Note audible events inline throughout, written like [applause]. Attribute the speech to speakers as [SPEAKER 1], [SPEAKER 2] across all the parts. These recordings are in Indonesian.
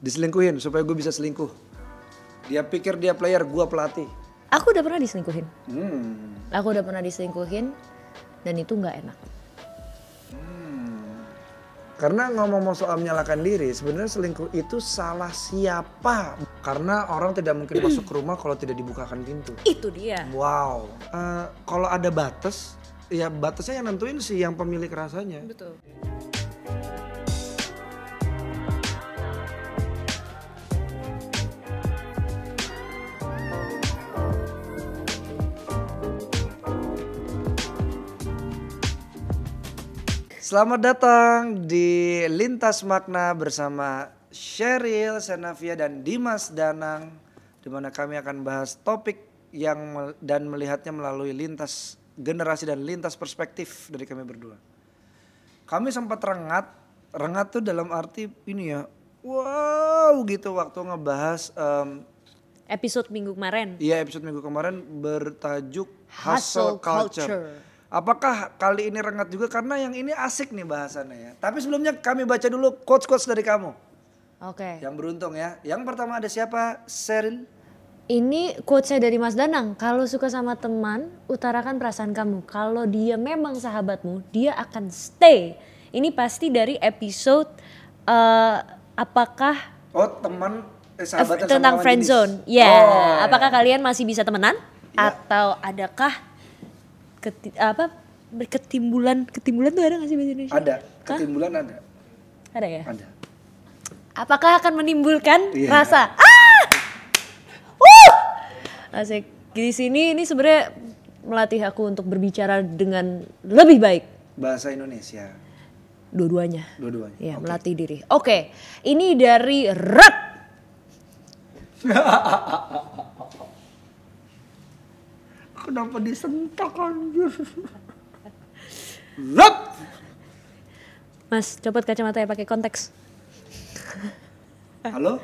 [SPEAKER 1] Diselingkuhin supaya gue bisa selingkuh. Dia pikir dia player, gue pelatih.
[SPEAKER 2] Aku udah pernah diselingkuhin.
[SPEAKER 1] Hmm.
[SPEAKER 2] Aku udah pernah diselingkuhin dan itu nggak enak.
[SPEAKER 1] Karena ngomong soal menyalahkan diri, sebenarnya selingkuh itu salah siapa? Karena orang tidak mungkin masuk ke rumah kalau tidak dibukakan pintu.
[SPEAKER 2] Itu dia.
[SPEAKER 1] Wow. Eh, kalau ada batas, ya batasnya yang nentuin sih yang pemilik rasanya.
[SPEAKER 2] Betul.
[SPEAKER 1] Selamat datang di Lintas Makna bersama Sheryl Senavia dan Dimas Danang di mana kami akan bahas topik yang dan melihatnya melalui lintas generasi dan lintas perspektif dari kami berdua. Kami sempat rengat, rengat tuh dalam arti ini ya, wow gitu waktu ngebahas em,
[SPEAKER 2] Episode minggu kemarin.
[SPEAKER 1] Iya episode minggu kemarin bertajuk
[SPEAKER 2] Hustle
[SPEAKER 1] Hustle, Culture.
[SPEAKER 2] Culture.
[SPEAKER 1] Apakah kali ini rengat juga karena yang ini asik nih bahasannya ya. Tapi sebelumnya kami baca dulu quotes-quotes dari kamu.
[SPEAKER 2] Oke.
[SPEAKER 1] Yang beruntung ya. Yang pertama ada siapa? Sheryl.
[SPEAKER 2] Ini quotesnya dari Mas Danang. Kalau suka sama teman, utarakan perasaan kamu. Kalau dia memang sahabatmu, dia akan stay. Ini pasti dari episode eh, apakah
[SPEAKER 1] Oh teman eh, sahabat
[SPEAKER 2] tentang friend zone. Ya,
[SPEAKER 1] Oh,
[SPEAKER 2] apakah kalian masih bisa temenan
[SPEAKER 1] Ya.
[SPEAKER 2] atau adakah keti- apa ketimbulan ketimbulan tuh ada nggak sih bahasa Indonesia?
[SPEAKER 1] Ada. Ketimbulan ada.
[SPEAKER 2] Ada ya?
[SPEAKER 1] Ada.
[SPEAKER 2] Apakah akan menimbulkan
[SPEAKER 1] Iya.
[SPEAKER 2] rasa ah? Uh! Asik. Di sini ini sebenarnya melatih aku untuk berbicara dengan lebih baik
[SPEAKER 1] Bahasa Indonesia.
[SPEAKER 2] dua-duanya.
[SPEAKER 1] Dua-duanya.
[SPEAKER 2] Ya,
[SPEAKER 1] Oke.
[SPEAKER 2] melatih diri. Oke, ini dari Rat. [laughs]
[SPEAKER 1] Kenapa disentak anjir? Lep!
[SPEAKER 2] Mas, copot kacamata ya pakai konteks.
[SPEAKER 1] Halo?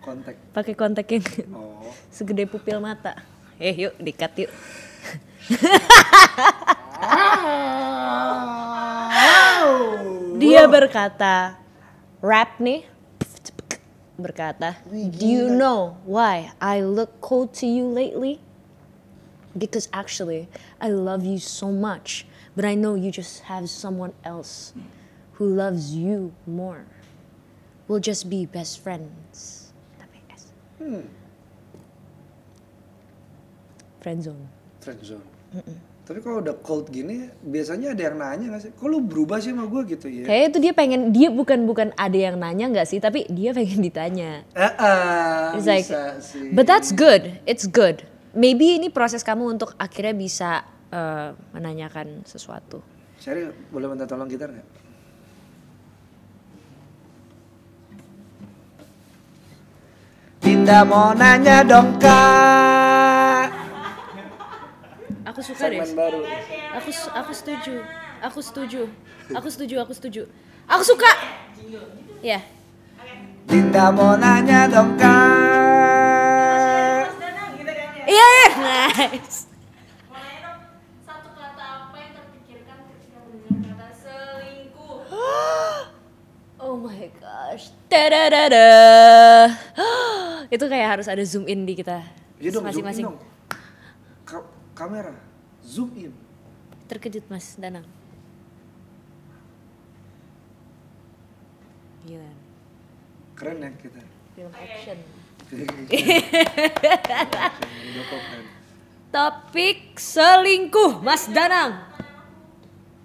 [SPEAKER 1] Kontak.
[SPEAKER 2] Pakai kontak yang
[SPEAKER 1] Oh.
[SPEAKER 2] segede pupil mata. Eh, yuk dikat yuk. Dia berkata, rap nih berkata, Do you know why I look cold to you lately? Because actually, I love you so much, but I know you just have someone else who loves you more. We'll just be best friends. Tapi S. Friend zone.
[SPEAKER 1] Friend zone. Tapi kalau udah cold gini, biasanya ada yang nanya gak sih? Kok lu berubah sih sama gue gitu ya?
[SPEAKER 2] Kayaknya itu dia pengen dia bukan bukan ada yang nanya nggak sih, tapi dia pengen ditanya.
[SPEAKER 1] Eh, eh,
[SPEAKER 2] It's like,
[SPEAKER 1] bisa sih.
[SPEAKER 2] but that's good. It's good. Maybe ini proses kamu untuk akhirnya bisa eh, menanyakan sesuatu.
[SPEAKER 1] Sheryl, boleh minta tolong gitar gak? Dinda mau nanya dong kak
[SPEAKER 2] Aku suka deh.
[SPEAKER 1] Segmen baru
[SPEAKER 2] Aku aku setuju. Aku setuju. Aku setuju. Aku setuju. Aku suka. Ya.
[SPEAKER 1] Dinda mau nanya dong kak
[SPEAKER 2] Iya, iya. Nice.
[SPEAKER 3] Satu kata apa yang terpikirkan ketika mendengar kata selingkuh? [gasps]
[SPEAKER 2] Oh my gosh. Tadadada. [gasps] Itu kayak harus ada zoom in di kita.
[SPEAKER 1] Iya dong, zoom in
[SPEAKER 2] masing-masing.
[SPEAKER 1] dong Ka- Kamera, zoom in
[SPEAKER 2] Terkejut Mas Danang. Gila.
[SPEAKER 1] Keren ya kita
[SPEAKER 2] Film action.
[SPEAKER 1] Keren. [laughs]
[SPEAKER 2] Topik selingkuh Mas Danang.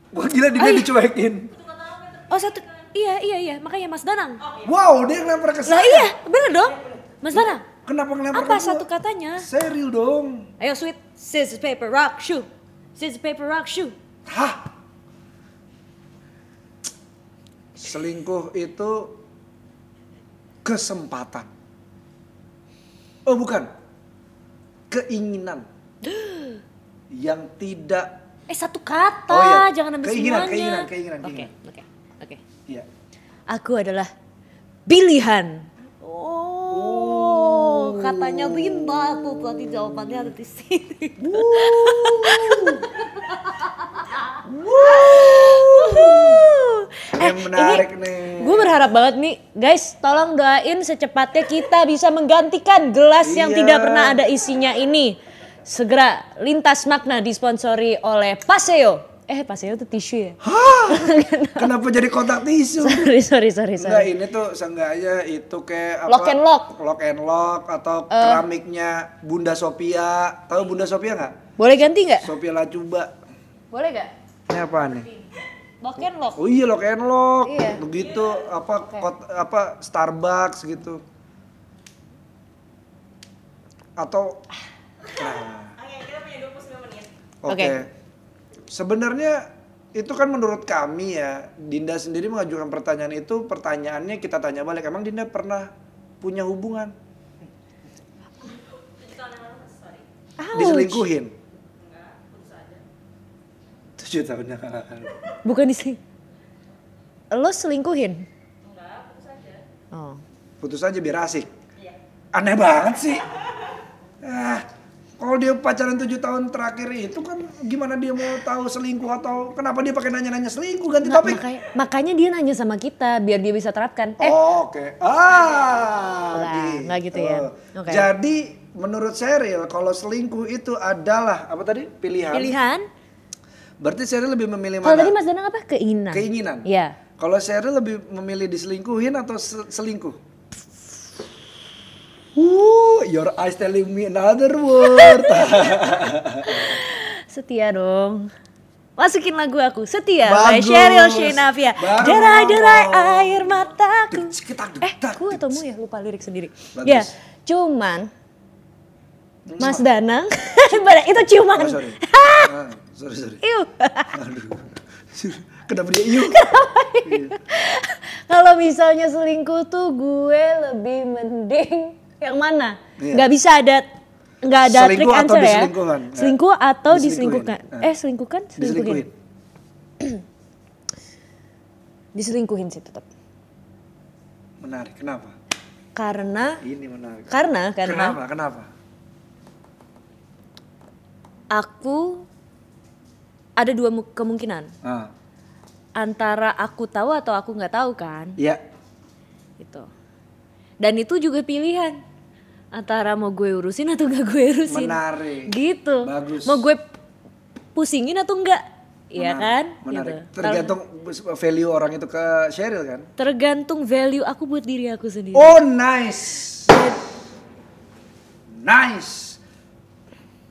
[SPEAKER 1] Wah gila dia dicuekin
[SPEAKER 2] Oh satu. Iya iya iya makanya Mas Danang.
[SPEAKER 1] Wow dia ngelempar ke
[SPEAKER 2] Lah
[SPEAKER 1] saya
[SPEAKER 2] iya bener dong. Mas Danang.
[SPEAKER 1] Kenapa ngelempar
[SPEAKER 2] Apa satu katanya?
[SPEAKER 1] Serius dong
[SPEAKER 2] Ayo sweet. Scissors paper rock shoe. Scissors paper rock shoe.
[SPEAKER 1] Hah? Selingkuh itu kesempatan. Oh bukan. Keinginan. [gasps] Yang tidak
[SPEAKER 2] Eh satu kata,
[SPEAKER 1] Oh iya,
[SPEAKER 2] jangan ambil
[SPEAKER 1] keinginan,
[SPEAKER 2] semuanya.
[SPEAKER 1] keinginan, keinginan,
[SPEAKER 2] Oke,
[SPEAKER 1] keinginan.
[SPEAKER 2] oke, oke.
[SPEAKER 1] Iya.
[SPEAKER 2] Aku adalah pilihan. Oh, katanya Linda tuh tadi jawabannya ada di sini. [laughs]
[SPEAKER 1] Yang menarik nih.
[SPEAKER 2] Gue berharap banget nih, guys, tolong doain secepatnya kita bisa menggantikan gelas yang
[SPEAKER 1] Iya.
[SPEAKER 2] tidak pernah ada isinya ini. Segera lintas makna disponsori oleh Paseo. Eh, Paseo itu tisu ya? [laughs]
[SPEAKER 1] Kenapa jadi kotak tisu?
[SPEAKER 2] sorry, sorry, sorry,
[SPEAKER 1] Enggak,
[SPEAKER 2] sorry.
[SPEAKER 1] ini tuh seenggaknya itu kayak apa?
[SPEAKER 2] Lock and lock. Eh.
[SPEAKER 1] Lock and lock atau keramiknya Bunda Sophia. Tahu Bunda Sophia nggak?
[SPEAKER 2] Boleh ganti nggak?
[SPEAKER 1] Sophia Lacuba.
[SPEAKER 2] Boleh nggak?
[SPEAKER 1] Ini apa nih?
[SPEAKER 2] Lock and lock.
[SPEAKER 1] Oh iya lock and lock.
[SPEAKER 2] Iya.
[SPEAKER 1] Begitu apa kot- apa Starbucks gitu. Atau nah,
[SPEAKER 3] Oke, kita punya 29 menit.
[SPEAKER 1] Oke.
[SPEAKER 2] Oke.
[SPEAKER 1] Sebenarnya itu kan menurut kami ya, Dinda sendiri mengajukan pertanyaan itu, pertanyaannya kita tanya balik, emang Dinda pernah punya hubungan? Diselingkuhin? Tujuh tahun yang lalu.
[SPEAKER 2] Bukan. Lo selingkuhin?
[SPEAKER 3] Enggak, putus aja.
[SPEAKER 2] Oh.
[SPEAKER 1] Putus aja biar asik.
[SPEAKER 3] Iya.
[SPEAKER 1] Aneh banget sih. Ah, kalau dia pacaran tujuh tahun terakhir itu kan gimana dia mau tahu selingkuh atau kenapa dia pakai nanya-nanya selingkuh ganti topik?
[SPEAKER 2] makanya, makanya dia nanya sama kita biar dia bisa terapkan. Eh,
[SPEAKER 1] Oh, Oke. Ah.
[SPEAKER 2] Lah, nggak gitu ya. Oke.
[SPEAKER 1] Jadi menurut Cheryl kalau selingkuh itu adalah apa tadi? Pilihan.
[SPEAKER 2] pilihan.
[SPEAKER 1] Berarti Cheryl lebih memilih
[SPEAKER 2] Kalau
[SPEAKER 1] mana?
[SPEAKER 2] tadi Mas Danang apa? Keinginan.
[SPEAKER 1] Keinginan.
[SPEAKER 2] Iya.
[SPEAKER 1] Kalau Cheryl lebih memilih diselingkuhin atau se- selingkuh? Uh, your eyes telling me another word. [laughs]
[SPEAKER 2] Setia dong. Masukin lagu aku Setia by
[SPEAKER 1] Bagus.
[SPEAKER 2] Cheryl Shenavia
[SPEAKER 1] Baru
[SPEAKER 2] Derai-derai air mataku Eh
[SPEAKER 1] dak,
[SPEAKER 2] gue atau mu ya lupa lirik sendiri
[SPEAKER 1] Bagus.
[SPEAKER 2] Ya cuman Mas Danang [laughs] Itu ciuman
[SPEAKER 1] Oh, [laughs] sorry. Sorry.
[SPEAKER 2] Iu.
[SPEAKER 1] Aduh. [laughs] Kenapa dia iu? [laughs]
[SPEAKER 2] Kalau misalnya selingkuh tuh gue lebih mending yang mana?
[SPEAKER 1] Iya.
[SPEAKER 2] Nggak bisa ada nggak ada
[SPEAKER 1] Selingkuh
[SPEAKER 2] trick
[SPEAKER 1] atau
[SPEAKER 2] answer ya.
[SPEAKER 1] diselingkuhkan? Ya.
[SPEAKER 2] Selingkuh atau diselingkuhkan?
[SPEAKER 1] Ah.
[SPEAKER 2] Eh selingkuhkan?
[SPEAKER 1] Diselingkuhin.
[SPEAKER 2] Selingkuhin. Diselingkuhin [clears throat] sih tetap.
[SPEAKER 1] Menarik. Kenapa?
[SPEAKER 2] Karena
[SPEAKER 1] Ini menarik.
[SPEAKER 2] karena karena
[SPEAKER 1] Kenapa? Kenapa?
[SPEAKER 2] aku ada dua mu- kemungkinan
[SPEAKER 1] Ah,
[SPEAKER 2] antara aku tahu atau aku nggak tahu kan
[SPEAKER 1] iya.
[SPEAKER 2] gitu dan itu juga pilihan antara mau gue urusin atau gak gue urusin
[SPEAKER 1] Menarik.
[SPEAKER 2] gitu
[SPEAKER 1] Bagus.
[SPEAKER 2] mau gue pusingin atau enggak Iya kan
[SPEAKER 1] Menarik.
[SPEAKER 2] gitu.
[SPEAKER 1] Tergantung value orang itu ke Cheryl kan?
[SPEAKER 2] tergantung value aku buat diri aku sendiri
[SPEAKER 1] Oh nice. Nice.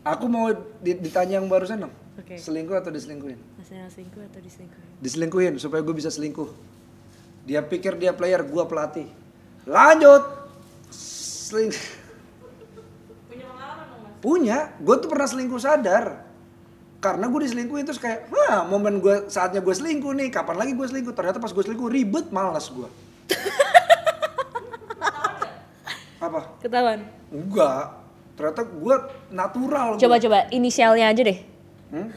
[SPEAKER 1] Aku mau di- ditanya yang barusan dong.
[SPEAKER 2] Oke.
[SPEAKER 1] Selingkuh atau diselingkuhin?
[SPEAKER 2] masalah selingkuh atau diselingkuhin
[SPEAKER 1] Diselingkuhin supaya gue bisa selingkuh. Dia pikir dia player, gua pelatih. Lanjut. Seling
[SPEAKER 3] Punya pengalaman dong, Mas?
[SPEAKER 1] Punya, gue tuh pernah selingkuh sadar. Karena gue diselingkuhin terus kayak, wah momen gue saatnya gue selingkuh nih, kapan lagi gue selingkuh? Ternyata pas gue selingkuh ribet, malas gue. Apa?
[SPEAKER 2] ketahuan
[SPEAKER 1] Enggak. Ternyata gue natural. gua.
[SPEAKER 2] coba coba inisialnya aja deh
[SPEAKER 1] Hmm?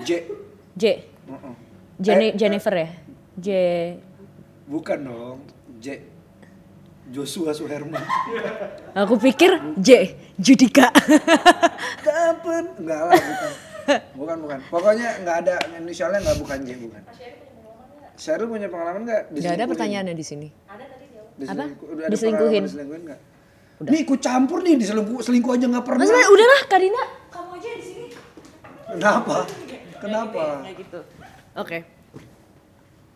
[SPEAKER 1] J.
[SPEAKER 2] J
[SPEAKER 1] Uh-uh.
[SPEAKER 2] Jene-
[SPEAKER 1] Eh,
[SPEAKER 2] Jennifer ya J
[SPEAKER 1] Bukan dong. J. Joshua Suherman. [laughs]
[SPEAKER 2] aku pikir J Judika [laughs]
[SPEAKER 1] Kapan? Enggak lah, bukan. Bukan, bukan. Pokoknya enggak ada inisialnya enggak bukan J, bukan. Cheryl punya pengalaman enggak?
[SPEAKER 2] Gak ada pertanyaannya di sini
[SPEAKER 3] Ada tadi jawab.
[SPEAKER 2] Apa?
[SPEAKER 1] ada
[SPEAKER 2] Diselingkuhin.
[SPEAKER 1] Diselingkuhin enggak? Nih, ku campur nih diselingkuh selingkuh aja enggak pernah.
[SPEAKER 2] Mas Mas, udahlah Karina
[SPEAKER 3] Kamu.
[SPEAKER 1] Kenapa? Kenapa?
[SPEAKER 2] Kayak gitu oke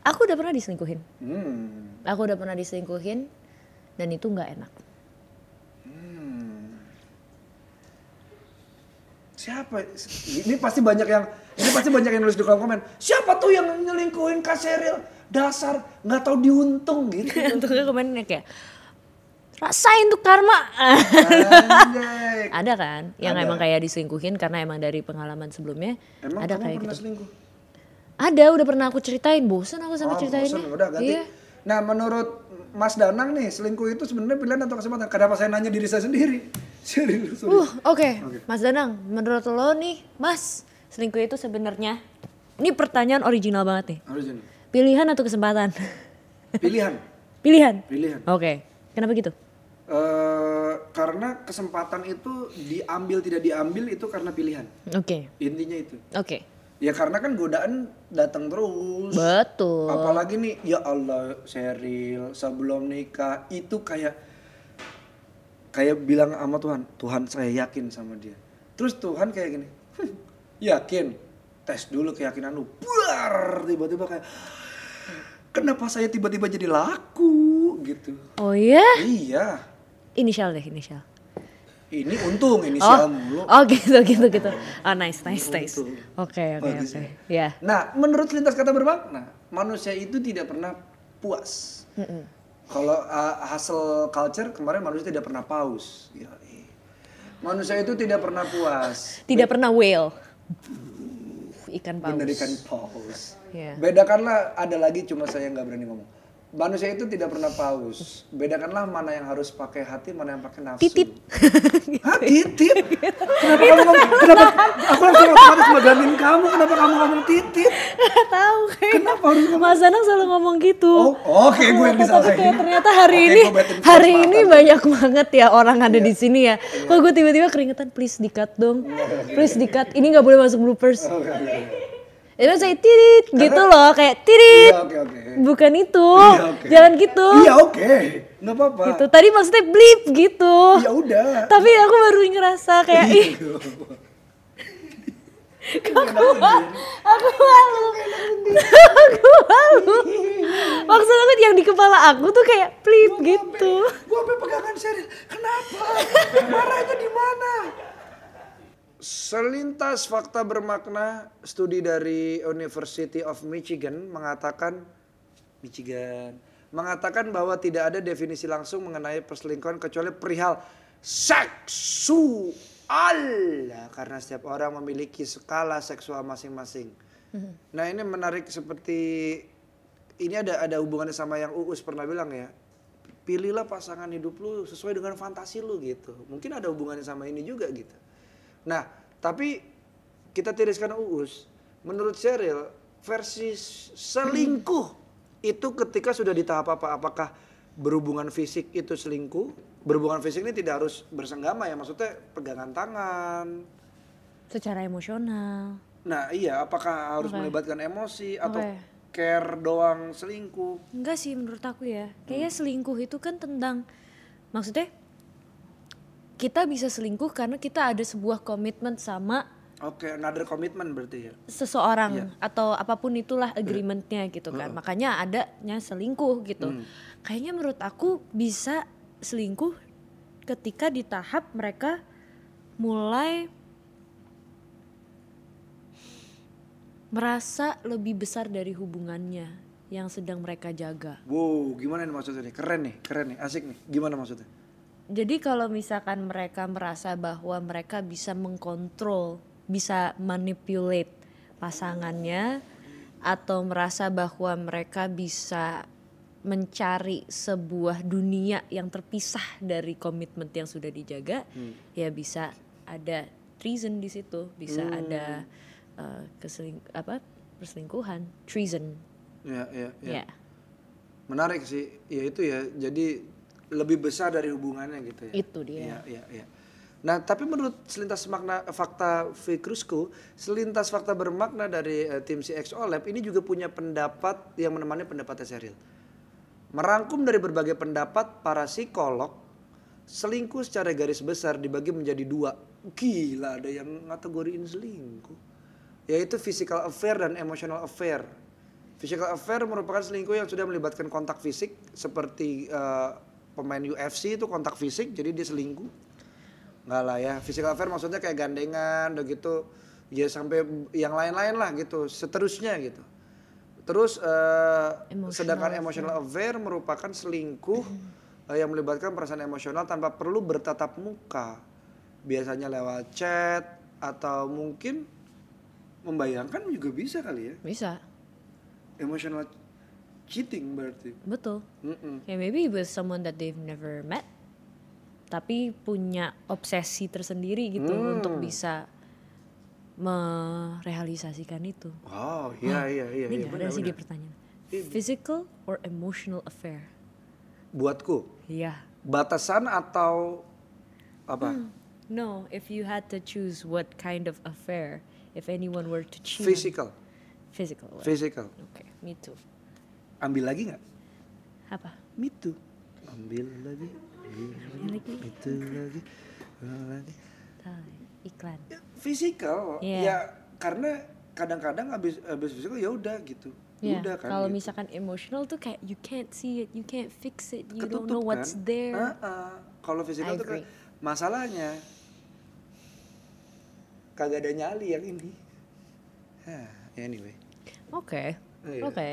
[SPEAKER 2] aku udah pernah diselingkuhin
[SPEAKER 1] Hmm.
[SPEAKER 2] aku udah pernah diselingkuhin dan itu nggak enak
[SPEAKER 1] Siapa? Ini pasti banyak yang ini pasti banyak yang nulis di kolom komen. Siapa tuh yang nyelingkuhin Kak Sheryl? Dasar nggak tahu diuntung gitu. [laughs]
[SPEAKER 2] untuk komennya kayak rasain tuh karma [laughs] ada kan yang
[SPEAKER 1] Ada.
[SPEAKER 2] emang kayak diselingkuhin karena emang dari pengalaman sebelumnya
[SPEAKER 1] Emang
[SPEAKER 2] ada
[SPEAKER 1] kamu
[SPEAKER 2] kayak
[SPEAKER 1] pernah
[SPEAKER 2] gitu
[SPEAKER 1] selingkuh?
[SPEAKER 2] ada udah pernah aku ceritain bosan aku sama
[SPEAKER 1] Oh,
[SPEAKER 2] ceritainnya
[SPEAKER 1] bosen, udah ganti.
[SPEAKER 2] iya
[SPEAKER 1] Nah, menurut Mas Danang nih, selingkuh itu sebenarnya pilihan atau kesempatan? Kenapa saya nanya diri saya sendiri? [laughs] Serius.
[SPEAKER 2] Uh, oke. Mas Danang, menurut lo nih, Mas, selingkuh itu sebenarnya ini pertanyaan original banget nih.
[SPEAKER 1] Original.
[SPEAKER 2] Pilihan atau kesempatan?
[SPEAKER 1] Pilihan. [laughs]
[SPEAKER 2] Pilihan.
[SPEAKER 1] Pilihan.
[SPEAKER 2] Oke. Kenapa gitu?
[SPEAKER 1] Eh, karena kesempatan itu diambil tidak diambil itu karena pilihan.
[SPEAKER 2] Oke.
[SPEAKER 1] Intinya itu.
[SPEAKER 2] Oke.
[SPEAKER 1] Ya karena kan godaan datang terus.
[SPEAKER 2] Betul.
[SPEAKER 1] Apalagi nih, ya Allah, Sheryl sebelum nikah itu kayak kayak bilang sama Tuhan, Tuhan saya yakin sama dia. Terus Tuhan kayak gini, "Hmm, yakin, tes dulu keyakinan lu. Buar, tiba-tiba kayak, kenapa saya tiba-tiba jadi laku gitu?
[SPEAKER 2] Oh ya?
[SPEAKER 1] Iya,
[SPEAKER 2] Inisial deh, inisial.
[SPEAKER 1] ini untung
[SPEAKER 2] Oh,
[SPEAKER 1] inisial mulu.
[SPEAKER 2] oh gitu gitu gitu. Oh nice nice nice. Oke oke oke.
[SPEAKER 1] ya.
[SPEAKER 2] Ya.
[SPEAKER 1] Nah, menurut lintas kata bermakna, manusia itu tidak pernah puas. Kalau uh, hasil culture kemarin manusia tidak pernah paus. Yoi. Manusia itu tidak pernah puas.
[SPEAKER 2] Tidak pernah whale. Ikan paus.
[SPEAKER 1] Bener ikan paus.
[SPEAKER 2] Iya.
[SPEAKER 1] Bedakanlah ada lagi cuma saya nggak berani ngomong. Manusia itu tidak pernah paus. Bedakanlah mana yang harus pakai hati, mana yang pakai nafsu.
[SPEAKER 2] Titit. [laughs]
[SPEAKER 1] Hah, titit? [laughs] Kenapa kamu ngomong? Kenapa? Aku langsung otomatis megangin kamu. Kenapa kamu ngomong titit?
[SPEAKER 2] Gak tahu kayak.
[SPEAKER 1] Kenapa harus ngomong?
[SPEAKER 2] Mas Anang selalu ngomong gitu.
[SPEAKER 1] Oh, oke, gue yang
[SPEAKER 2] Tapi kayak ternyata hari ini hari ini banyak banget ya orang ada di sini ya. Kok gue tiba-tiba keringetan please dikat dong. Please dikat. Ini nggak boleh masuk bloopers.
[SPEAKER 1] Oke.
[SPEAKER 2] Itu saya tirit gitu loh kayak tirit.
[SPEAKER 1] Iya, oke, oke.
[SPEAKER 2] Bukan itu.
[SPEAKER 1] Iya, oke.
[SPEAKER 2] Jangan gitu.
[SPEAKER 1] Iya, oke. Nggak apa-apa.
[SPEAKER 2] Gitu. Tadi maksudnya blip gitu.
[SPEAKER 1] Ya udah.
[SPEAKER 2] Tapi aku baru ngerasa kayak ih, aku malu. Aku malu. aku malu. Maksud aku yang di kepala aku tuh kayak blip gitu.
[SPEAKER 1] Gue pegangan Sheryl. Kenapa? Marahnya mana? Selintas fakta bermakna, studi dari University of Michigan mengatakan Michigan mengatakan bahwa tidak ada definisi langsung mengenai perselingkuhan kecuali perihal seksual karena setiap orang memiliki skala seksual masing-masing. Nah ini menarik seperti ini ada ada hubungannya sama yang Uus pernah bilang ya. Pilihlah pasangan hidup lu sesuai dengan fantasi lu gitu. Mungkin ada hubungannya sama ini juga gitu. Nah, tapi kita tiriskan Uus. Menurut Sheryl, versi selingkuh itu ketika sudah di tahap apa? Apakah berhubungan fisik itu selingkuh? Berhubungan fisik ini tidak harus bersenggama ya, maksudnya pegangan tangan.
[SPEAKER 2] Secara emosional.
[SPEAKER 1] Nah iya, apakah harus
[SPEAKER 2] Oke.
[SPEAKER 1] melibatkan emosi atau
[SPEAKER 2] Oke.
[SPEAKER 1] care doang selingkuh?
[SPEAKER 2] Enggak sih menurut aku ya. Kayaknya selingkuh itu kan tentang maksudnya kita bisa selingkuh karena kita ada sebuah komitmen sama
[SPEAKER 1] Oke, another commitment berarti ya.
[SPEAKER 2] seseorang
[SPEAKER 1] Iya.
[SPEAKER 2] atau apa pun itulah agreementnya gitu kan. Makanya adanya selingkuh gitu.
[SPEAKER 1] Hmm.
[SPEAKER 2] Kayaknya menurut aku bisa selingkuh ketika di tahap mereka mulai merasa lebih besar dari hubungannya yang sedang mereka jaga.
[SPEAKER 1] Wow, gimana nih maksudnya nih? Keren nih, keren nih, asik nih. Gimana maksudnya?
[SPEAKER 2] Jadi kalau misalkan mereka merasa bahwa mereka bisa mengkontrol, bisa manipulate pasangannya atau merasa bahwa mereka bisa mencari sebuah dunia yang terpisah dari komitmen yang sudah dijaga, ya bisa ada treason di situ, bisa ada uh, keseling apa perselingkuhan, treason,
[SPEAKER 1] Ya, ya, ya.
[SPEAKER 2] ya.
[SPEAKER 1] Menarik sih, ya itu ya. Jadi lebih besar dari hubungannya gitu ya.
[SPEAKER 2] Itu dia.
[SPEAKER 1] Iya, iya, iya. Nah, tapi menurut selintas makna fakta Fikrusku, selintas fakta bermakna dari eh, tim CX Olab ini juga punya pendapat yang menemani pendapatnya Sheryl. Merangkum dari berbagai pendapat para psikolog, selingkuh secara garis besar dibagi menjadi dua. Gila, ada yang ngategoriin selingkuh. Yaitu physical affair dan emotional affair. Physical affair merupakan selingkuh yang sudah melibatkan kontak fisik seperti eh, pemain UFC itu kontak fisik jadi dia selingkuh. Enggak lah ya. Physical affair maksudnya kayak gandengan udah gitu ya sampai yang lain-lain lah gitu, seterusnya gitu. Terus eh,
[SPEAKER 2] Emotional
[SPEAKER 1] sedangkan emotional affair merupakan selingkuh [clears throat] eh, yang melibatkan perasaan emosional tanpa perlu bertatap muka. Biasanya lewat chat atau mungkin membayangkan juga bisa kali ya.
[SPEAKER 2] Bisa,
[SPEAKER 1] Emotional cheating berarti.
[SPEAKER 2] betul.
[SPEAKER 1] Mm-mm.
[SPEAKER 2] Ya maybe with someone that they've never met tapi punya obsesi tersendiri gitu
[SPEAKER 1] Hmm.
[SPEAKER 2] untuk bisa merealisasikan itu.
[SPEAKER 1] Oh iya iya iya.
[SPEAKER 2] Ini
[SPEAKER 1] iya,
[SPEAKER 2] ada sih dia pertanyaan. Physical or emotional affair?
[SPEAKER 1] Buatku
[SPEAKER 2] Iya.
[SPEAKER 1] batasan atau apa?
[SPEAKER 2] No, if you had to choose what kind of affair, If anyone were to on-
[SPEAKER 1] Physical,
[SPEAKER 2] Physical.
[SPEAKER 1] physical.
[SPEAKER 2] Oke, me too.
[SPEAKER 1] Ambil lagi nggak?
[SPEAKER 2] Apa?
[SPEAKER 1] Too. Ambil lagi, ambil
[SPEAKER 2] lagi.
[SPEAKER 1] itu lagi, ambil lagi.
[SPEAKER 2] Iklan.
[SPEAKER 1] Ya, physical,
[SPEAKER 2] Iya.
[SPEAKER 1] ya karena kadang-kadang habis habis physical ya udah gitu.
[SPEAKER 2] Ya,
[SPEAKER 1] Udah kan.
[SPEAKER 2] kalau
[SPEAKER 1] gitu.
[SPEAKER 2] misalkan emotional tuh kayak you can't see it, you can't fix it, you
[SPEAKER 1] Ketutup
[SPEAKER 2] don't know what's
[SPEAKER 1] kan?
[SPEAKER 2] there.
[SPEAKER 1] Ah-ah. Kalau physical
[SPEAKER 2] I
[SPEAKER 1] tuh kan masalahnya kagak ada nyali yang ini. Hah, anyway.
[SPEAKER 2] Oke,
[SPEAKER 1] Iya.
[SPEAKER 2] oke.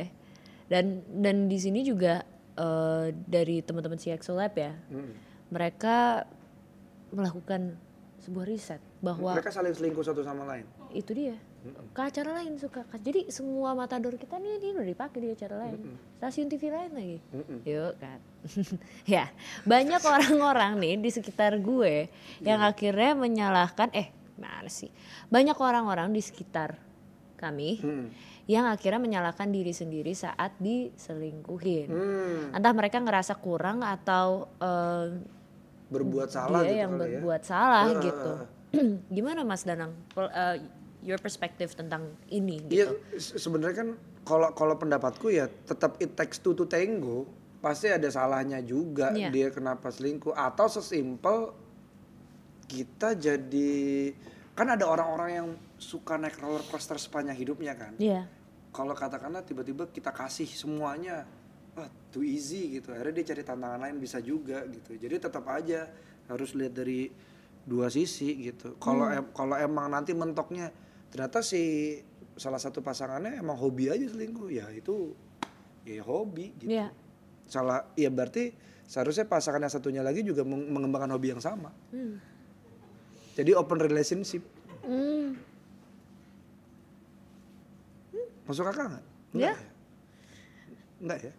[SPEAKER 2] Dan dan di sini juga eh, dari teman-teman si Lab ya,
[SPEAKER 1] Mm.
[SPEAKER 2] mereka melakukan sebuah riset bahwa
[SPEAKER 1] Mereka saling selingkuh satu sama lain.
[SPEAKER 2] itu dia. Ke acara lain suka. Jadi semua matador kita nih ini udah dipakai di acara lain. Stasiun TV lain lagi. Yuk kan. [laughs] Ya banyak orang-orang nih di sekitar gue yang akhirnya menyalahkan eh mana sih? Banyak orang-orang di sekitar kami
[SPEAKER 1] Mm.
[SPEAKER 2] yang akhirnya menyalahkan diri sendiri saat diselingkuhin
[SPEAKER 1] Hmm,
[SPEAKER 2] entah mereka ngerasa kurang atau eh,
[SPEAKER 1] berbuat salah
[SPEAKER 2] dia
[SPEAKER 1] gitu
[SPEAKER 2] yang
[SPEAKER 1] ya.
[SPEAKER 2] berbuat salah
[SPEAKER 1] Ah,
[SPEAKER 2] gitu. [clears throat] Gimana Mas Danang? Uh, your perspective tentang ini
[SPEAKER 1] Iya,
[SPEAKER 2] gitu.
[SPEAKER 1] se- sebenarnya kan kalau kalau pendapatku ya tetap it takes two to tango. Pasti ada salahnya juga
[SPEAKER 2] Iya.
[SPEAKER 1] dia kenapa selingkuh atau sesimpel kita jadi kan ada orang-orang yang suka naik roller coaster sepanjang hidupnya kan.
[SPEAKER 2] Iya.
[SPEAKER 1] Kalau katakanlah tiba-tiba kita kasih semuanya wah too easy gitu. Akhirnya dia cari tantangan lain bisa juga gitu. Jadi tetap aja harus lihat dari dua sisi gitu. Kalau em- kalau emang nanti mentoknya ternyata si salah satu pasangannya emang hobi aja selingkuh, ya itu ya hobi gitu.
[SPEAKER 2] Iya.
[SPEAKER 1] Salah ya berarti seharusnya pasangan yang satunya lagi juga meng- mengembangkan hobi yang sama.
[SPEAKER 2] Hmm.
[SPEAKER 1] Jadi open relationship.
[SPEAKER 2] Hmm.
[SPEAKER 1] Masuk akal nggak? Enggak ya? Enggak ya?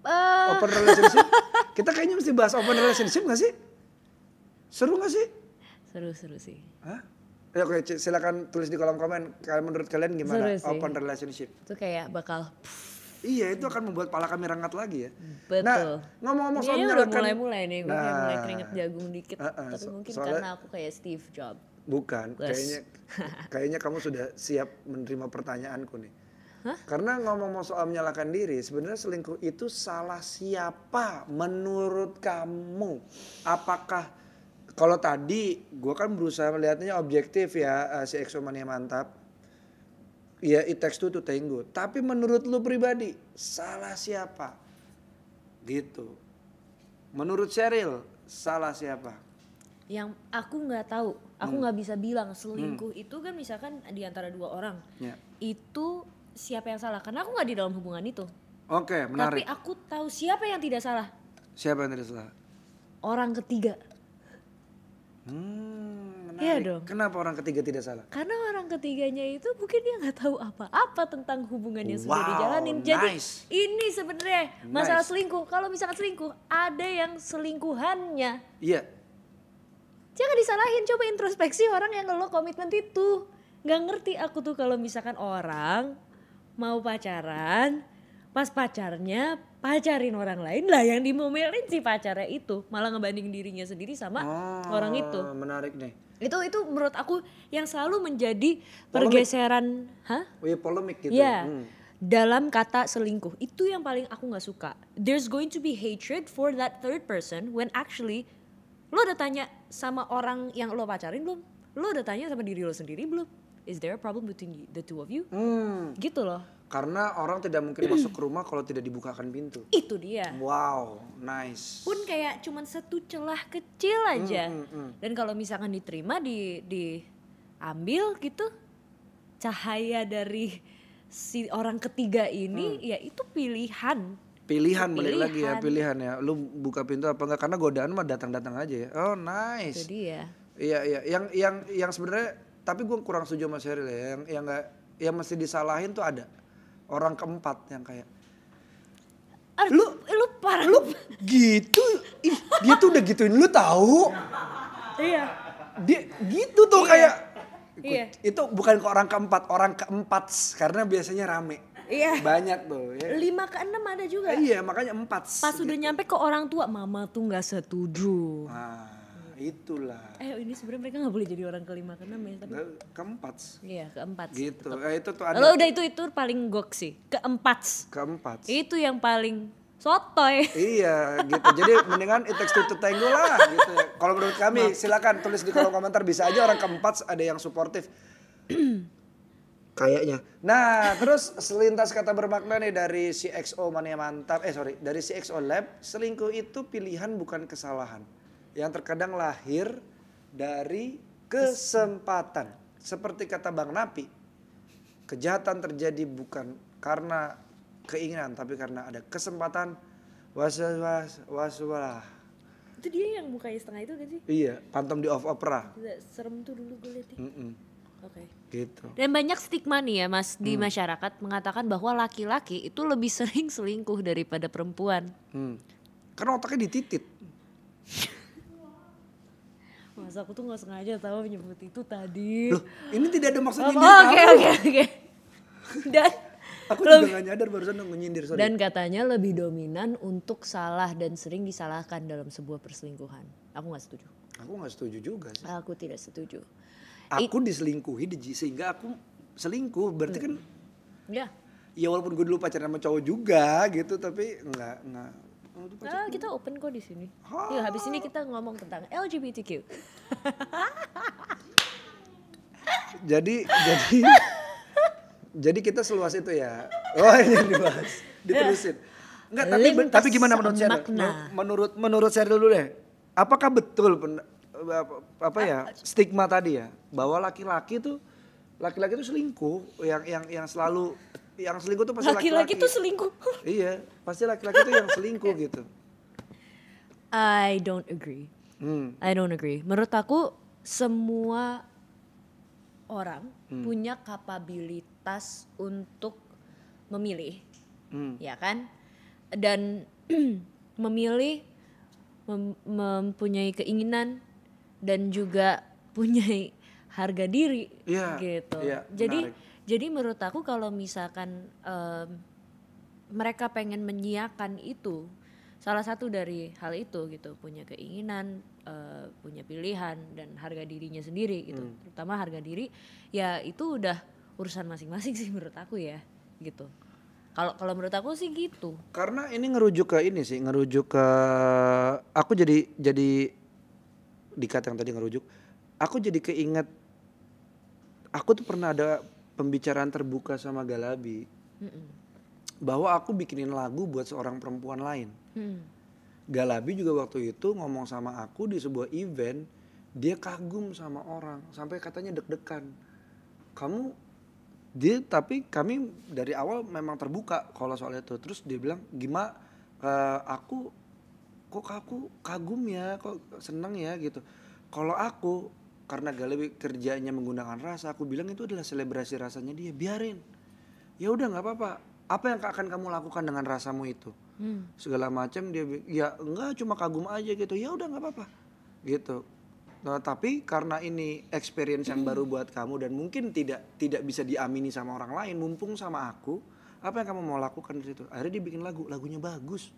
[SPEAKER 2] Eh,
[SPEAKER 1] Open relationship? Kita kayaknya mesti bahas open relationship gak sih? Seru gak sih?
[SPEAKER 2] seru-seru sih.
[SPEAKER 1] Hah? Ya, oke, silakan tulis di kolom komen. Kalian menurut kalian gimana open relationship?
[SPEAKER 2] Itu kayak bakal
[SPEAKER 1] Iya, itu akan membuat pala kami rangat lagi ya.
[SPEAKER 2] Betul.
[SPEAKER 1] Nah, ngomong-ngomong soal
[SPEAKER 2] Ini udah mulai-mulai nih, gue kayak mulai
[SPEAKER 1] Nah.
[SPEAKER 2] keringet jagung dikit.
[SPEAKER 1] Uh-uh,
[SPEAKER 2] Tapi
[SPEAKER 1] so-
[SPEAKER 2] mungkin
[SPEAKER 1] soalnya-
[SPEAKER 2] karena aku kayak Steve Jobs.
[SPEAKER 1] Bukan,
[SPEAKER 2] Yes.
[SPEAKER 1] kayaknya [laughs] kayaknya kamu sudah siap menerima pertanyaanku nih. Karena ngomong soal menyalahkan diri, sebenarnya selingkuh itu salah siapa menurut kamu? Apakah kalau tadi gue kan berusaha melihatnya objektif ya eh, si Exomania mantap. Ya it takes two to tango. Tapi menurut lu pribadi salah siapa? Gitu. Menurut Cheryl salah siapa?
[SPEAKER 2] Yang aku nggak tahu, aku
[SPEAKER 1] Hmm.
[SPEAKER 2] nggak bisa bilang selingkuh itu kan misalkan di antara dua orang.
[SPEAKER 1] Ya.
[SPEAKER 2] Itu siapa yang salah? Karena aku nggak di dalam hubungan itu.
[SPEAKER 1] Oke,
[SPEAKER 2] Tapi
[SPEAKER 1] menarik.
[SPEAKER 2] aku tahu siapa yang tidak salah.
[SPEAKER 1] Siapa yang tidak salah?
[SPEAKER 2] Orang ketiga.
[SPEAKER 1] Hmm.
[SPEAKER 2] Iya dong.
[SPEAKER 1] Kenapa orang ketiga tidak salah?
[SPEAKER 2] Karena orang ketiganya itu mungkin dia nggak tahu apa-apa tentang hubungan yang sudah
[SPEAKER 1] Wow,
[SPEAKER 2] dijalanin. Jadi
[SPEAKER 1] nice.
[SPEAKER 2] ini sebenarnya masalah
[SPEAKER 1] Nice.
[SPEAKER 2] selingkuh. Kalau misalkan selingkuh, ada yang selingkuhannya.
[SPEAKER 1] Iya.
[SPEAKER 2] Jangan disalahin, coba introspeksi orang yang lo komitmen itu. Nggak ngerti aku tuh kalau misalkan orang mau pacaran, pas pacarnya pacarin orang lain lah yang dimomelin si pacarnya itu malah ngebanding dirinya sendiri sama
[SPEAKER 1] Oh,
[SPEAKER 2] orang itu.
[SPEAKER 1] Menarik nih.
[SPEAKER 2] Itu itu menurut aku yang selalu menjadi pergeseran, hah?
[SPEAKER 1] Oh iya polemik gitu.
[SPEAKER 2] Ya.
[SPEAKER 1] Hmm.
[SPEAKER 2] Dalam kata selingkuh itu yang paling aku nggak suka. There's going to be hatred for that third person when actually lo udah tanya sama orang yang lo pacarin belum? Lo udah tanya sama diri lo sendiri belum? Is there a problem between the two of you?
[SPEAKER 1] Hmm,
[SPEAKER 2] Gitu loh.
[SPEAKER 1] Karena orang tidak mungkin [clears throat] masuk ke rumah kalau tidak dibukakan pintu.
[SPEAKER 2] Itu dia.
[SPEAKER 1] Wow, nice.
[SPEAKER 2] Pun kayak cuman satu celah kecil aja.
[SPEAKER 1] hmm, hmm.
[SPEAKER 2] Dan kalau misalkan diterima di diambil gitu cahaya dari si orang ketiga ini
[SPEAKER 1] Hmm.
[SPEAKER 2] ya itu pilihan.
[SPEAKER 1] Pilihan balik lagi ya,
[SPEAKER 2] Pilihan.
[SPEAKER 1] ya. Lu buka pintu apa enggak? Karena godaan mah datang-datang aja ya. Oh,
[SPEAKER 2] Itu
[SPEAKER 1] nice.
[SPEAKER 2] dia.
[SPEAKER 1] Iya, iya. Yang yang yang sebenarnya tapi gue kurang setuju sama Sheryl ya. Yang yang enggak yang mesti disalahin tuh ada. Orang keempat yang kayak
[SPEAKER 2] Aduh, lu lu parah
[SPEAKER 1] lu gitu ih dia tuh udah gituin lu tahu
[SPEAKER 2] Iya.
[SPEAKER 1] dia gitu tuh kayak
[SPEAKER 2] Iya.
[SPEAKER 1] itu bukan ke orang keempat orang keempat karena biasanya rame
[SPEAKER 2] Iya.
[SPEAKER 1] banyak tuh ya
[SPEAKER 2] Lima ke enam ada juga.
[SPEAKER 1] iya makanya empat
[SPEAKER 2] Pas udah nyampe ke orang tua, mama tuh nggak setuju.
[SPEAKER 1] nah itulah.
[SPEAKER 2] Eh ini sebenarnya mereka nggak boleh jadi orang kelima keenam ya tapi
[SPEAKER 1] Nggak, keempat.
[SPEAKER 2] iya keempat.
[SPEAKER 1] Gitu. Eh, itu tuh ada
[SPEAKER 2] Kalau udah itu itu paling gok sih keempat.
[SPEAKER 1] keempat.
[SPEAKER 2] Itu yang paling sotoy.
[SPEAKER 1] Iya gitu. Jadi [laughs] mendingan it takes two to tango lah gitu ya. Kalau menurut kami silakan tulis di kolom komentar bisa aja orang keempat ada yang suportif. [clears throat] Kayaknya. Nah, terus selintas kata bermakna nih dari si XO Mania Mantap, eh sorry, dari si XO Lab, selingkuh itu pilihan bukan kesalahan. Yang terkadang lahir dari kesempatan. Seperti kata Bang Napi, kejahatan terjadi bukan karena keinginan, tapi karena ada kesempatan. Was was was was
[SPEAKER 2] itu dia yang mukanya setengah itu kan sih?
[SPEAKER 1] Iya, Phantom di Off Opera.
[SPEAKER 2] Serem tuh dulu gue liat ya.
[SPEAKER 1] Mm-mm,
[SPEAKER 2] Oke.
[SPEAKER 1] gitu.
[SPEAKER 2] Dan banyak stigma nih ya mas di masyarakat mengatakan bahwa laki-laki itu lebih [laughs] sering selingkuh daripada perempuan.
[SPEAKER 1] Hmm. Karena otaknya dititit. [laughs]
[SPEAKER 2] Mas aku tuh nggak sengaja tahu menyebut itu tadi.
[SPEAKER 1] Loh, ini tidak ada maksud
[SPEAKER 2] Oh,
[SPEAKER 1] nyindir
[SPEAKER 2] Oke oke oke. [laughs] Dan
[SPEAKER 1] Aku juga gak nyadar barusan nyindir, sorry.
[SPEAKER 2] dan katanya lebih dominan untuk salah dan sering disalahkan dalam sebuah perselingkuhan. Aku nggak setuju.
[SPEAKER 1] Aku gak setuju juga sih.
[SPEAKER 2] Aku tidak setuju.
[SPEAKER 1] Aku diselingkuhi di- sehingga aku selingkuh. Berarti kan
[SPEAKER 2] Ya.
[SPEAKER 1] ya walaupun gue dulu pacaran sama cowok juga gitu tapi enggak.
[SPEAKER 2] Ah, kita open kok di sini. Yuk, habis ini kita ngomong tentang LGBTQ. [laughs]
[SPEAKER 1] Jadi jadi jadi kita seluas itu ya. Oh ini yang dibahas. Diterusin. Enggak, tapi
[SPEAKER 2] Lintas
[SPEAKER 1] tapi gimana menurut
[SPEAKER 2] makna.
[SPEAKER 1] Menurut menurut Sheryl dulu deh. Apakah betul pen- apa, apa ya stigma tadi ya bahwa laki-laki tuh laki-laki tuh selingkuh yang yang yang selalu yang selingkuh tuh pasti laki-laki.
[SPEAKER 2] Laki-laki tuh selingkuh. [laughs]
[SPEAKER 1] Iya, pasti laki-laki tuh yang selingkuh gitu.
[SPEAKER 2] I don't agree.
[SPEAKER 1] Hmm.
[SPEAKER 2] I don't agree. Menurut aku semua orang
[SPEAKER 1] Hmm.
[SPEAKER 2] punya kapabilitas untuk memilih,
[SPEAKER 1] Hmm.
[SPEAKER 2] ya kan? Dan [clears throat] memilih mem- mempunyai keinginan dan juga punya harga diri
[SPEAKER 1] Iya,
[SPEAKER 2] gitu.
[SPEAKER 1] iya,
[SPEAKER 2] jadi
[SPEAKER 1] menarik.
[SPEAKER 2] Jadi menurut aku kalau misalkan em, mereka pengen menyiakan itu salah satu dari hal itu gitu punya keinginan eh, punya pilihan dan harga dirinya sendiri gitu
[SPEAKER 1] Hmm.
[SPEAKER 2] terutama harga diri ya itu udah urusan masing-masing sih menurut aku ya gitu kalau kalau menurut aku sih gitu
[SPEAKER 1] Karena ini ngerujuk ke ini sih, ngerujuk ke aku jadi jadi dikat yang tadi ngerujuk. Aku jadi keinget aku tuh pernah ada pembicaraan terbuka sama Galabi
[SPEAKER 2] Mm-mm.
[SPEAKER 1] bahwa aku bikinin lagu buat seorang perempuan lain.
[SPEAKER 2] Hmm.
[SPEAKER 1] Galabi juga waktu itu ngomong sama aku di sebuah event, dia kagum sama orang sampai katanya deg-degan. Kamu dia tapi kami dari awal memang terbuka kalau soal itu. Terus dia bilang, "Gimana eh, aku kok aku kagum ya, kok seneng ya gitu." Kalau aku karena Galabi kerjanya menggunakan rasa, aku bilang itu adalah selebrasi rasanya dia, biarin. Ya udah nggak apa-apa. Apa yang akan kamu lakukan dengan rasamu itu?
[SPEAKER 2] Hmm.
[SPEAKER 1] segala macam dia ya enggak cuma kagum aja gitu ya udah nggak apa-apa gitu nah, tapi karena ini experience yang baru buat kamu dan mungkin tidak tidak bisa diamini sama orang lain mumpung sama aku apa yang kamu mau lakukan di situ akhirnya dia bikin lagu lagunya bagus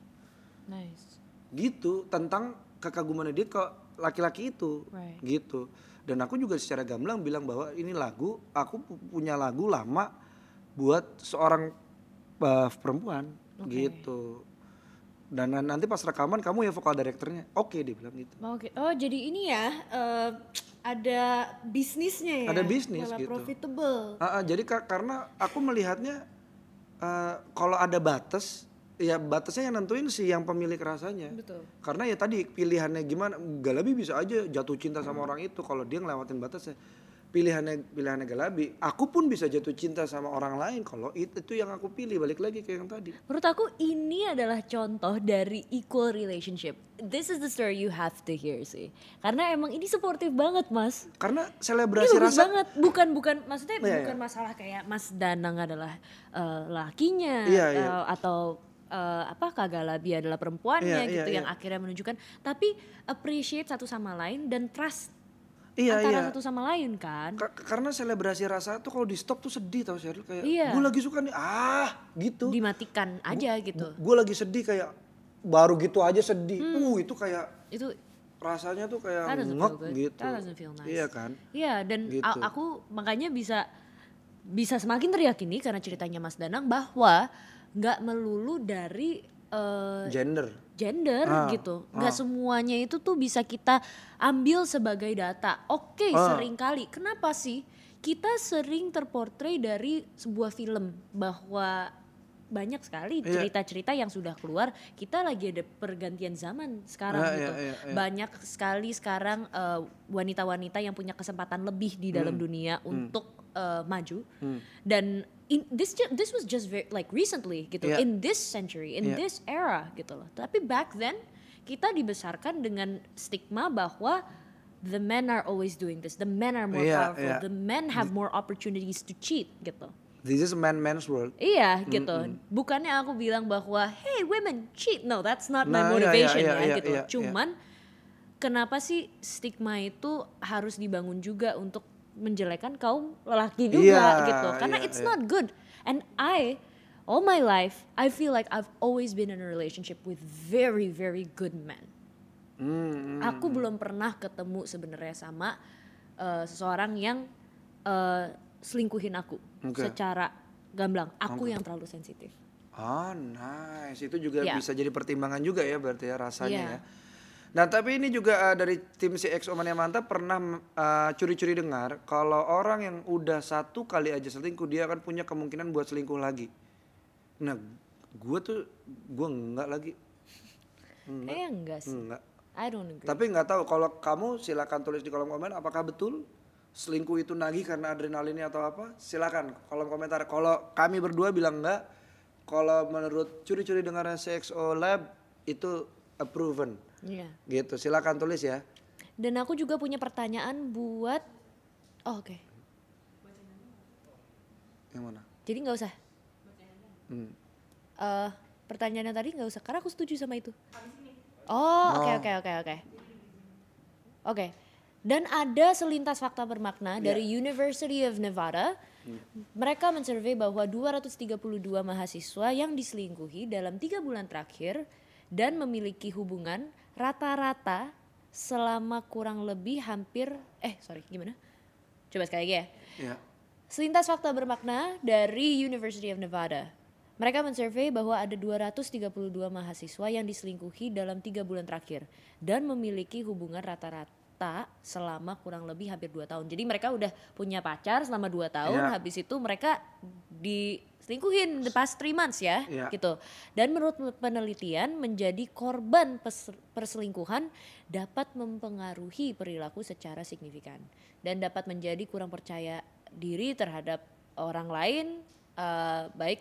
[SPEAKER 2] nice
[SPEAKER 1] gitu tentang kekagumannya dia ke laki-laki itu
[SPEAKER 2] Right.
[SPEAKER 1] gitu dan aku juga secara gamblang bilang bahwa ini lagu aku pu- punya lagu lama buat seorang uh, perempuan
[SPEAKER 2] Oke.
[SPEAKER 1] gitu dan nan- nanti pas rekaman kamu ya vokal direkturnya oke dia bilang gitu
[SPEAKER 2] Oke, oh jadi ini ya eh, ada bisnisnya ya?
[SPEAKER 1] Ada bisnis
[SPEAKER 2] Malah
[SPEAKER 1] gitu.
[SPEAKER 2] profitable.
[SPEAKER 1] Ah, ah, jadi ka- karena aku melihatnya uh, kalau ada batas ya batasnya yang nentuin si yang pemilik rasanya
[SPEAKER 2] Betul.
[SPEAKER 1] karena ya tadi pilihannya gimana Galabi bisa aja jatuh cinta sama orang itu kalau dia ngelewatin batasnya pilihannya pilihannya Galabi aku pun bisa jatuh cinta sama orang lain kalau itu, itu yang aku pilih balik lagi ke yang tadi
[SPEAKER 2] Menurut aku ini adalah contoh dari equal relationship. This is the story you have to hear sih. Karena emang ini supportive banget mas.
[SPEAKER 1] karena
[SPEAKER 2] Ini
[SPEAKER 1] selebrasi
[SPEAKER 2] bagus
[SPEAKER 1] rasa
[SPEAKER 2] banget. Bukan bukan maksudnya
[SPEAKER 1] Iya,
[SPEAKER 2] bukan
[SPEAKER 1] iya.
[SPEAKER 2] masalah kayak Mas Danang adalah eh, lakinya
[SPEAKER 1] Iya, iya.
[SPEAKER 2] eh, atau eh, apa Galabi adalah perempuannya
[SPEAKER 1] Iya,
[SPEAKER 2] gitu
[SPEAKER 1] iya,
[SPEAKER 2] yang
[SPEAKER 1] iya.
[SPEAKER 2] akhirnya menunjukkan. Tapi appreciate satu sama lain dan trust
[SPEAKER 1] iya
[SPEAKER 2] antara
[SPEAKER 1] iya
[SPEAKER 2] satu sama lain kan.
[SPEAKER 1] Ka- karena selebrasi rasa tuh kalau di stop tuh sedih tau Sheryl kayak
[SPEAKER 2] Iya.
[SPEAKER 1] gue lagi suka nih ah gitu
[SPEAKER 2] Dimatikan aja gitu.
[SPEAKER 1] gue lagi sedih kayak baru gitu aja sedih uh itu kayak
[SPEAKER 2] Itu
[SPEAKER 1] rasanya tuh kayak ngek gitu.
[SPEAKER 2] That doesn't feel nice.
[SPEAKER 1] Iya kan?
[SPEAKER 2] Iya dan
[SPEAKER 1] Gitu.
[SPEAKER 2] aku makanya bisa bisa semakin teryakini karena ceritanya Mas Danang bahwa nggak melulu dari eh,
[SPEAKER 1] Gender.
[SPEAKER 2] gender
[SPEAKER 1] Ah,
[SPEAKER 2] gitu. Nggak semuanya itu tuh bisa kita ambil sebagai data. Oke,
[SPEAKER 1] Ah.
[SPEAKER 2] sering kali. Kenapa sih kita sering terportray dari sebuah film bahwa banyak sekali
[SPEAKER 1] Iya.
[SPEAKER 2] cerita-cerita yang sudah keluar. Kita lagi ada pergantian zaman sekarang
[SPEAKER 1] Ah,
[SPEAKER 2] gitu.
[SPEAKER 1] iya, iya, iya.
[SPEAKER 2] Banyak sekali sekarang eh, wanita-wanita yang punya kesempatan lebih di dalam
[SPEAKER 1] Hmm.
[SPEAKER 2] dunia untuk eh, maju. Dan in, this this was just very, like recently gitu.
[SPEAKER 1] Iya.
[SPEAKER 2] In this century, in
[SPEAKER 1] Iya.
[SPEAKER 2] this era gitu loh. Tapi back then kita dibesarkan dengan stigma bahwa the men are always doing this, the men are more
[SPEAKER 1] Iya,
[SPEAKER 2] powerful,
[SPEAKER 1] iya.
[SPEAKER 2] the men have more opportunities to cheat gitu.
[SPEAKER 1] This is man man's world.
[SPEAKER 2] Iya gitu. Bukannya aku bilang bahwa hey women cheat, no that's not my
[SPEAKER 1] Nah, iya,
[SPEAKER 2] motivation
[SPEAKER 1] iya,
[SPEAKER 2] ya
[SPEAKER 1] iya,
[SPEAKER 2] gitu.
[SPEAKER 1] iya, iya.
[SPEAKER 2] Cuman kenapa sih stigma itu harus dibangun juga untuk menjelekan kaum lelaki juga
[SPEAKER 1] Iya,
[SPEAKER 2] gitu. Karena
[SPEAKER 1] iya,
[SPEAKER 2] it's
[SPEAKER 1] iya.
[SPEAKER 2] not good. And I all my life I feel like I've always been in a relationship with very very good men.
[SPEAKER 1] Hmm,
[SPEAKER 2] Aku belum pernah ketemu sebenarnya sama eh, seseorang yang eh, selingkuhin aku
[SPEAKER 1] Oke.
[SPEAKER 2] secara gamblang. Aku yang terlalu sensitif.
[SPEAKER 1] Oh nice, itu juga
[SPEAKER 2] Iya.
[SPEAKER 1] bisa jadi pertimbangan juga ya berarti ya rasanya
[SPEAKER 2] Iya.
[SPEAKER 1] ya. Nah tapi ini juga uh, dari tim CX Omania Mantap pernah uh, curi-curi dengar kalau orang yang udah satu kali aja selingkuh dia akan punya kemungkinan buat selingkuh lagi. Nah gue tuh gue enggak lagi,
[SPEAKER 2] Kayaknya enggak sih.
[SPEAKER 1] enggak.
[SPEAKER 2] I don't agree.
[SPEAKER 1] Tapi nggak tahu kalau kamu silakan tulis di kolom komen apakah betul selingkuh itu nagih karena adrenalinnya atau apa? Silakan kolom komentar. Kalau kami berdua bilang enggak, kalau menurut curi-curi dengar CXO Lab itu proven.
[SPEAKER 2] Iya.
[SPEAKER 1] Gitu. Silakan tulis ya.
[SPEAKER 2] Dan aku juga punya pertanyaan buat Oh, oke.
[SPEAKER 1] Yang mana?
[SPEAKER 2] Jadi nggak usah.
[SPEAKER 1] Hmm.
[SPEAKER 2] Eh, pertanyaannya tadi nggak usah karena aku setuju sama itu. Oh, oke oke oke oke. Oke. Dan ada selintas fakta bermakna dari University of Nevada. Mereka mensurvei bahwa 232 mahasiswa yang diselingkuhi dalam tiga bulan terakhir dan memiliki hubungan rata-rata selama kurang lebih hampir eh sorry gimana? Coba sekali lagi ya.
[SPEAKER 1] Ya.
[SPEAKER 2] Selintas fakta bermakna dari University of Nevada. Mereka mensurvei bahwa ada 232 mahasiswa yang diselingkuhi dalam tiga bulan terakhir dan memiliki hubungan rata-rata selama kurang lebih hampir dua tahun. Jadi mereka udah punya pacar selama dua tahun,
[SPEAKER 1] Iya.
[SPEAKER 2] habis itu mereka diselingkuhin the past three months ya,
[SPEAKER 1] Iya.
[SPEAKER 2] gitu. Dan menurut penelitian menjadi korban perselingkuhan dapat mempengaruhi perilaku secara signifikan dan dapat menjadi kurang percaya diri terhadap orang lain, eh, baik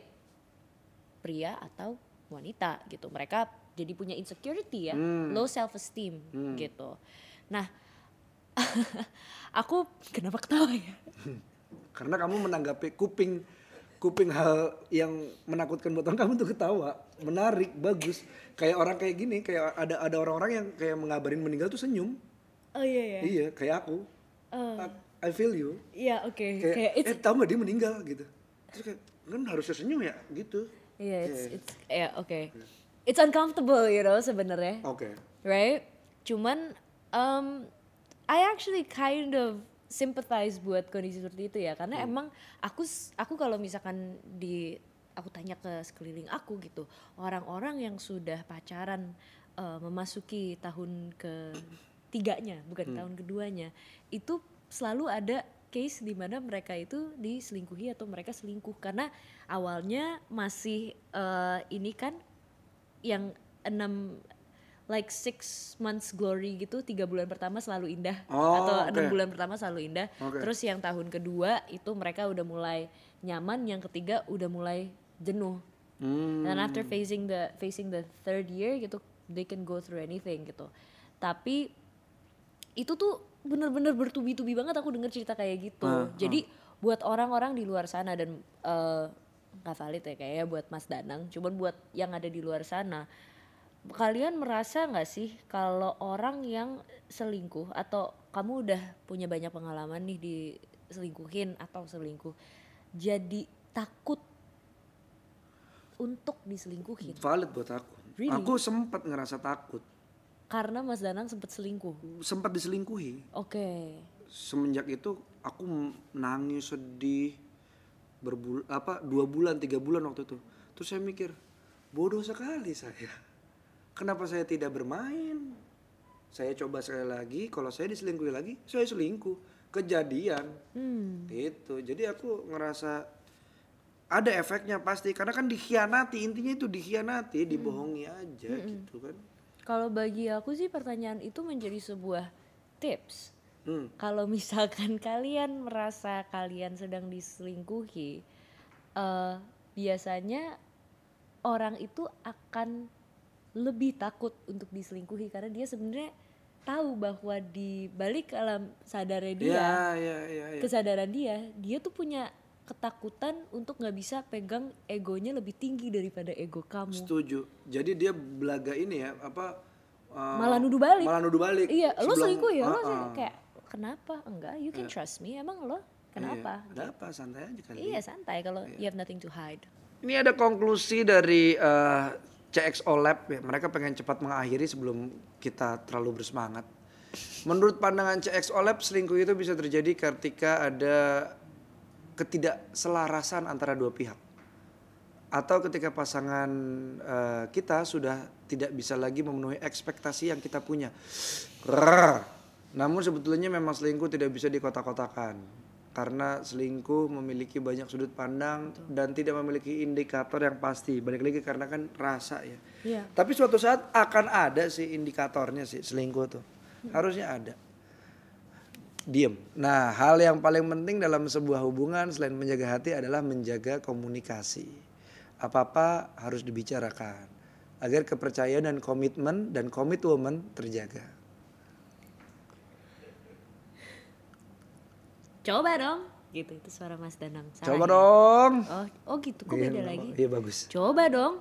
[SPEAKER 2] pria atau wanita gitu. Mereka jadi punya insecurity ya, low self esteem gitu. Nah, [laughs] aku kenapa ketawa ya?
[SPEAKER 1] Karena kamu menanggapi kuping kuping hal yang menakutkan buat orang kamu tuh ketawa, menarik, bagus. Kayak orang kayak gini, kayak ada ada orang-orang yang kayak mengabarin meninggal tuh senyum.
[SPEAKER 2] Oh iya ya.
[SPEAKER 1] Iya, kayak aku. I- I feel you.
[SPEAKER 2] Iya oke.
[SPEAKER 1] kayak,
[SPEAKER 2] Kayak it's
[SPEAKER 1] eh tahu dia meninggal gitu terus kayak kan harusnya senyum ya gitu
[SPEAKER 2] Iya, it's it's ya oke. It's uncomfortable, you know sebenarnya,
[SPEAKER 1] oke
[SPEAKER 2] right? Cuman um, I actually kind of sympathize buat kondisi seperti itu ya, karena emang aku aku kalau misalkan di aku tanya ke sekeliling aku gitu, orang-orang yang sudah pacaran uh, memasuki tahun ke tiganya, bukan tahun keduanya, itu selalu ada case di mana mereka itu diselingkuhi atau mereka selingkuh karena awalnya masih eh, ini kan yang enam like six months glory gitu tiga bulan pertama selalu indah.
[SPEAKER 1] Oh,
[SPEAKER 2] atau enam bulan pertama selalu indah.
[SPEAKER 1] Oke.
[SPEAKER 2] terus yang tahun kedua itu mereka udah mulai nyaman yang ketiga udah mulai jenuh.
[SPEAKER 1] Hmm.
[SPEAKER 2] dan after facing the facing the third year gitu they can go through anything gitu. Tapi itu tuh bener-bener bertubi-tubi banget aku denger cerita kayak gitu.
[SPEAKER 1] Ah,
[SPEAKER 2] jadi buat orang-orang di luar sana dan eh, nggak valid ya kayaknya buat Mas Danang cuman buat yang ada di luar sana kalian merasa nggak sih kalau orang yang selingkuh atau kamu udah punya banyak pengalaman nih diselingkuhin atau selingkuh jadi takut untuk diselingkuhin
[SPEAKER 1] valid buat aku
[SPEAKER 2] Really?
[SPEAKER 1] aku sempat ngerasa takut
[SPEAKER 2] karena Mas Danang sempat selingkuh.
[SPEAKER 1] sempat diselingkuhi.
[SPEAKER 2] Oke.
[SPEAKER 1] Semenjak itu aku nangis sedih berbul apa dua bulan tiga bulan waktu itu. Terus saya mikir bodoh sekali saya. Kenapa saya tidak bermain? Saya coba sekali lagi. Kalau saya diselingkuhi lagi, saya selingkuh. Kejadian.
[SPEAKER 2] Hmm.
[SPEAKER 1] Gitu. Jadi aku ngerasa ada efeknya pasti karena kan dikhianati intinya itu dikhianati dibohongi aja gitu kan
[SPEAKER 2] Kalau bagi aku sih pertanyaan itu menjadi sebuah tips.
[SPEAKER 1] hmm.
[SPEAKER 2] Kalau misalkan [laughs] kalian merasa kalian sedang diselingkuhi, eh, biasanya orang itu akan lebih takut untuk diselingkuhi karena dia sebenarnya tahu bahwa di balik alam sadarnya dia,
[SPEAKER 1] ya ya ya, ya.
[SPEAKER 2] kesadaran dia, dia tuh punya ketakutan untuk nggak bisa pegang egonya lebih tinggi daripada ego kamu.
[SPEAKER 1] setuju jadi dia belaga ini ya apa uh,
[SPEAKER 2] Malah nuduh balik.
[SPEAKER 1] malah nuduh balik
[SPEAKER 2] Iya, lo selingkuh ya? Lo
[SPEAKER 1] Uh-uh.
[SPEAKER 2] sih kayak kenapa? Enggak, you can trust me. Emang lo kenapa?
[SPEAKER 1] Iya. ada apa santai aja kali
[SPEAKER 2] Iya santai kalau you have nothing to hide.
[SPEAKER 1] Ini ada konklusi dari eh, CXO Lab ya. Mereka pengen cepat mengakhiri sebelum kita terlalu bersemangat. Menurut pandangan CXO Lab, selingkuh itu bisa terjadi ketika ada ketidakselarasan antara dua pihak. Atau ketika pasangan eh, kita sudah tidak bisa lagi memenuhi ekspektasi yang kita punya. Rrrr. Namun sebetulnya memang selingkuh tidak bisa dikotak-kotakan. Karena selingkuh memiliki banyak sudut pandang dan tidak memiliki indikator yang pasti. Balik lagi karena kan rasa ya.
[SPEAKER 2] Iya.
[SPEAKER 1] Tapi suatu saat akan ada sih indikatornya sih selingkuh tuh. Harusnya ada. Diem. Nah, hal yang paling penting dalam sebuah hubungan selain menjaga hati adalah menjaga komunikasi. Apa-apa harus dibicarakan agar kepercayaan dan komitmen dan komitmen terjaga.
[SPEAKER 2] Coba dong. Gitu itu suara Mas Danang. Salah
[SPEAKER 1] Coba
[SPEAKER 2] ya?
[SPEAKER 1] dong.
[SPEAKER 2] Oh, oh gitu. Kok
[SPEAKER 1] Iya,
[SPEAKER 2] beda lagi?
[SPEAKER 1] Iya bagus.
[SPEAKER 2] Coba dong.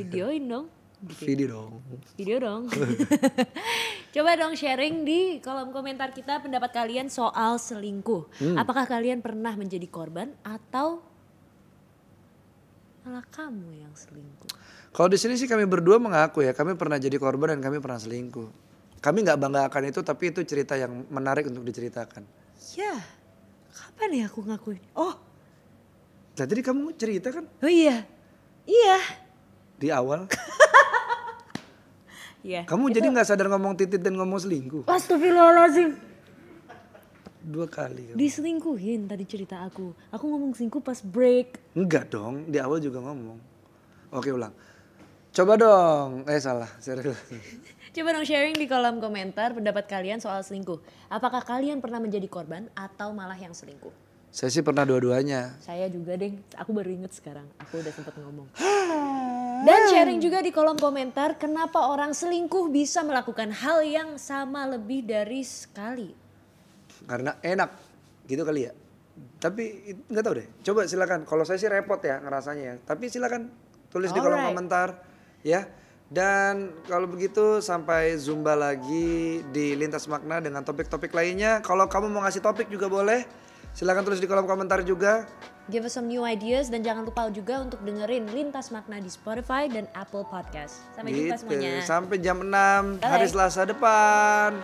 [SPEAKER 2] Videoin dong.
[SPEAKER 1] Video dong.
[SPEAKER 2] Video dong. [laughs] Coba dong sharing di kolom komentar kita pendapat kalian soal selingkuh.
[SPEAKER 1] Hmm.
[SPEAKER 2] Apakah kalian pernah menjadi korban atau malah kamu yang selingkuh?
[SPEAKER 1] Kalau di sini sih kami berdua mengaku ya, kami pernah jadi korban dan kami pernah selingkuh. Kami nggak bangga akan itu, tapi itu cerita yang menarik untuk diceritakan.
[SPEAKER 2] Ya, kapan ya aku ngakuin? Oh,
[SPEAKER 1] Nah, tadi kamu cerita kan
[SPEAKER 2] oh iya, iya.
[SPEAKER 1] di awal. [laughs]
[SPEAKER 2] Iya.
[SPEAKER 1] Kamu jadi nggak sadar ngomong titit dan ngomong selingkuh
[SPEAKER 2] Astagfirullahaladzim.
[SPEAKER 1] dua kali. kamu.
[SPEAKER 2] Diselingkuhin tadi cerita aku. Aku ngomong selingkuh pas break.
[SPEAKER 1] Enggak dong, di awal juga ngomong. Oke ulang. Coba dong. Eh salah, serius.
[SPEAKER 2] Coba dong sharing di kolom komentar pendapat kalian soal selingkuh. Apakah kalian pernah menjadi korban atau malah yang selingkuh?
[SPEAKER 1] Saya sih pernah dua-duanya.
[SPEAKER 2] Saya juga deh, aku baru inget sekarang. Aku udah sempat ngomong. [gasps] Dan sharing juga di kolom komentar kenapa orang selingkuh bisa melakukan hal yang sama lebih dari sekali.
[SPEAKER 1] Karena enak, gitu kali ya. Tapi nggak tahu deh. Coba silakan. Kalau saya sih repot ya ngerasanya ya. Tapi silakan tulis di kolom
[SPEAKER 2] Alright.
[SPEAKER 1] komentar ya. Dan kalau begitu sampai zumba lagi di lintas makna dengan topik-topik lainnya. Kalau kamu mau ngasih topik juga boleh. Silakan tulis di kolom komentar juga.
[SPEAKER 2] Give us some new ideas dan jangan lupa juga untuk dengerin Lintas Makna di Spotify dan Apple Podcast. Sampai jumpa
[SPEAKER 1] Gitu.
[SPEAKER 2] semuanya.
[SPEAKER 1] Sampai jam 6 hari. Selasa depan.